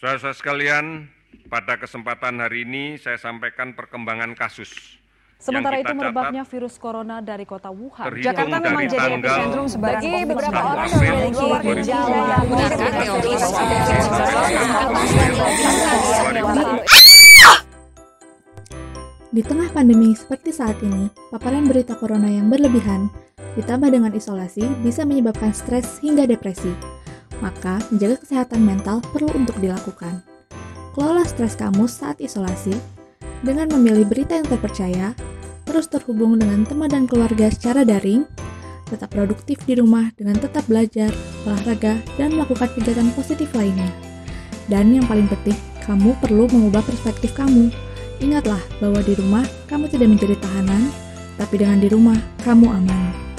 Saudara-saudara sekalian, pada kesempatan hari ini saya sampaikan perkembangan kasus. Sementara yang itu merebaknya virus corona dari kota Wuhan. Jakarta memang jadi epicentrum Bagi COVID-19. beberapa orang yang memiliki 2020. gejala Menggunakan teori Di tengah pandemi seperti saat ini, paparan berita corona yang berlebihan, ditambah dengan isolasi, bisa menyebabkan stres hingga depresi. Maka, menjaga kesehatan mental perlu untuk dilakukan. Kelola stres kamu saat isolasi dengan memilih berita yang terpercaya, terus terhubung dengan teman dan keluarga secara daring, tetap produktif di rumah dengan tetap belajar, olahraga, dan melakukan kegiatan positif lainnya. Dan yang paling penting, kamu perlu mengubah perspektif kamu. Ingatlah bahwa di rumah kamu tidak menjadi tahanan, tapi dengan di rumah kamu aman.